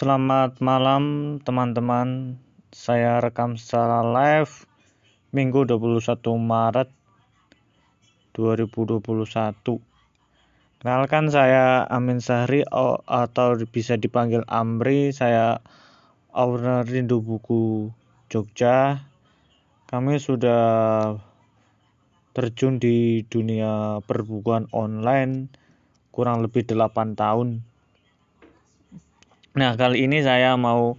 Selamat malam teman-teman. Saya rekam secara live Minggu 21 Maret 2021. Kenalkan saya Amin Sahri atau bisa dipanggil Amri. Saya owner Rindu Buku Jogja. Kami sudah terjun di dunia perbukuan online kurang lebih 8 tahun Nah, kali ini saya mau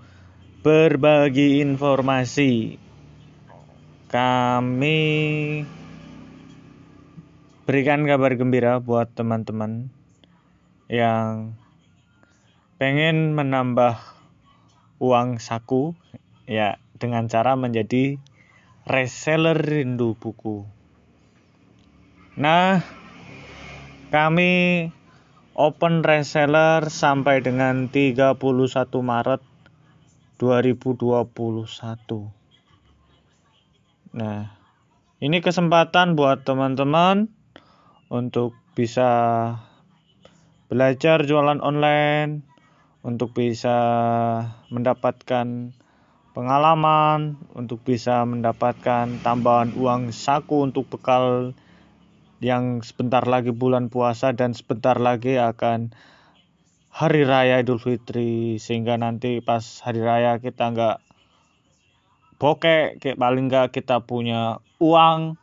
berbagi informasi. Kami berikan kabar gembira buat teman-teman yang pengen menambah uang saku ya dengan cara menjadi reseller rindu buku. Nah, kami open reseller sampai dengan 31 Maret 2021. Nah, ini kesempatan buat teman-teman untuk bisa belajar jualan online, untuk bisa mendapatkan pengalaman, untuk bisa mendapatkan tambahan uang saku untuk bekal yang sebentar lagi bulan puasa dan sebentar lagi akan hari raya Idul Fitri sehingga nanti pas hari raya kita nggak bokek kayak paling nggak kita punya uang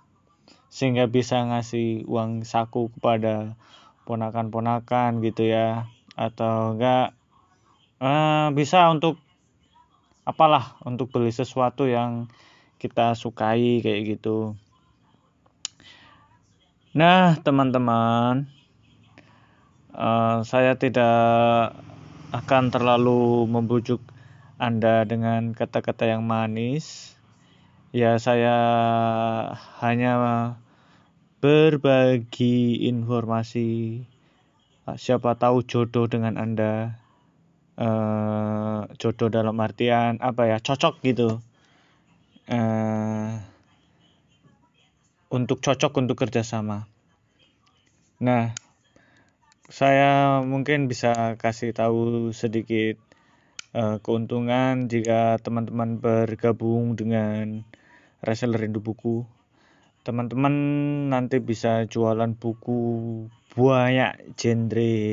sehingga bisa ngasih uang saku kepada ponakan-ponakan gitu ya. Atau enggak eh, bisa untuk apalah untuk beli sesuatu yang kita sukai kayak gitu Nah, teman-teman, uh, saya tidak akan terlalu membujuk Anda dengan kata-kata yang manis. Ya, saya hanya berbagi informasi. Siapa tahu jodoh dengan Anda, uh, jodoh dalam artian apa ya, cocok gitu. Uh, untuk cocok untuk kerjasama. Nah, saya mungkin bisa kasih tahu sedikit uh, keuntungan jika teman-teman bergabung dengan reseller rindu buku. Teman-teman nanti bisa jualan buku banyak genre.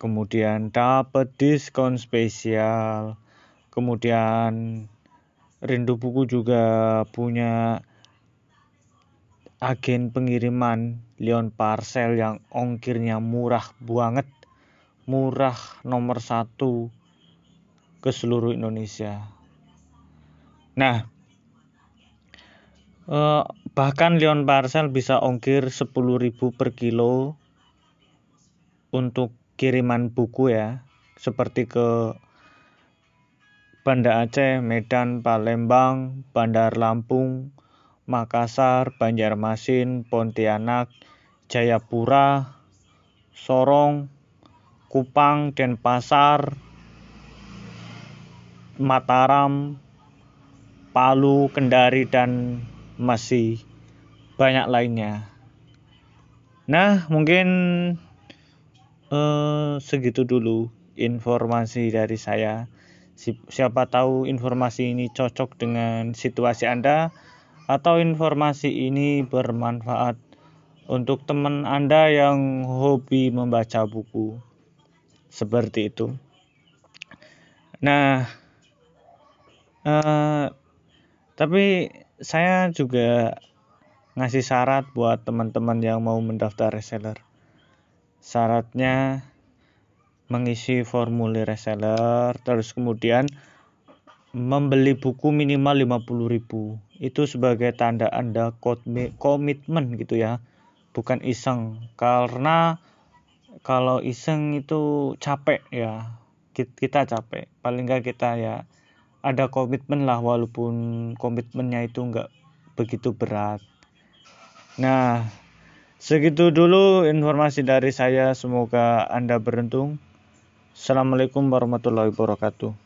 Kemudian dapat diskon spesial. Kemudian Rindu Buku juga punya agen pengiriman Leon Parcel yang ongkirnya murah banget. Murah nomor satu ke seluruh Indonesia. Nah eh, bahkan Leon Parcel bisa ongkir 10.000 per kilo untuk kiriman buku ya. Seperti ke Banda Aceh, Medan, Palembang, Bandar Lampung, Makassar, Banjarmasin, Pontianak, Jayapura, Sorong, Kupang, Denpasar, Mataram, Palu, Kendari, dan masih banyak lainnya. Nah, mungkin eh, segitu dulu informasi dari saya. Siapa tahu informasi ini cocok dengan situasi Anda atau informasi ini bermanfaat untuk teman Anda yang hobi membaca buku. Seperti itu. Nah, eh, tapi saya juga ngasih syarat buat teman-teman yang mau mendaftar reseller. Syaratnya mengisi formulir reseller, terus kemudian membeli buku minimal 50.000 itu sebagai tanda Anda komitmen gitu ya. Bukan iseng. Karena kalau iseng itu capek ya. Kita capek. Paling nggak kita ya ada komitmen lah walaupun komitmennya itu nggak begitu berat. Nah segitu dulu informasi dari saya. Semoga Anda beruntung. Assalamualaikum warahmatullahi wabarakatuh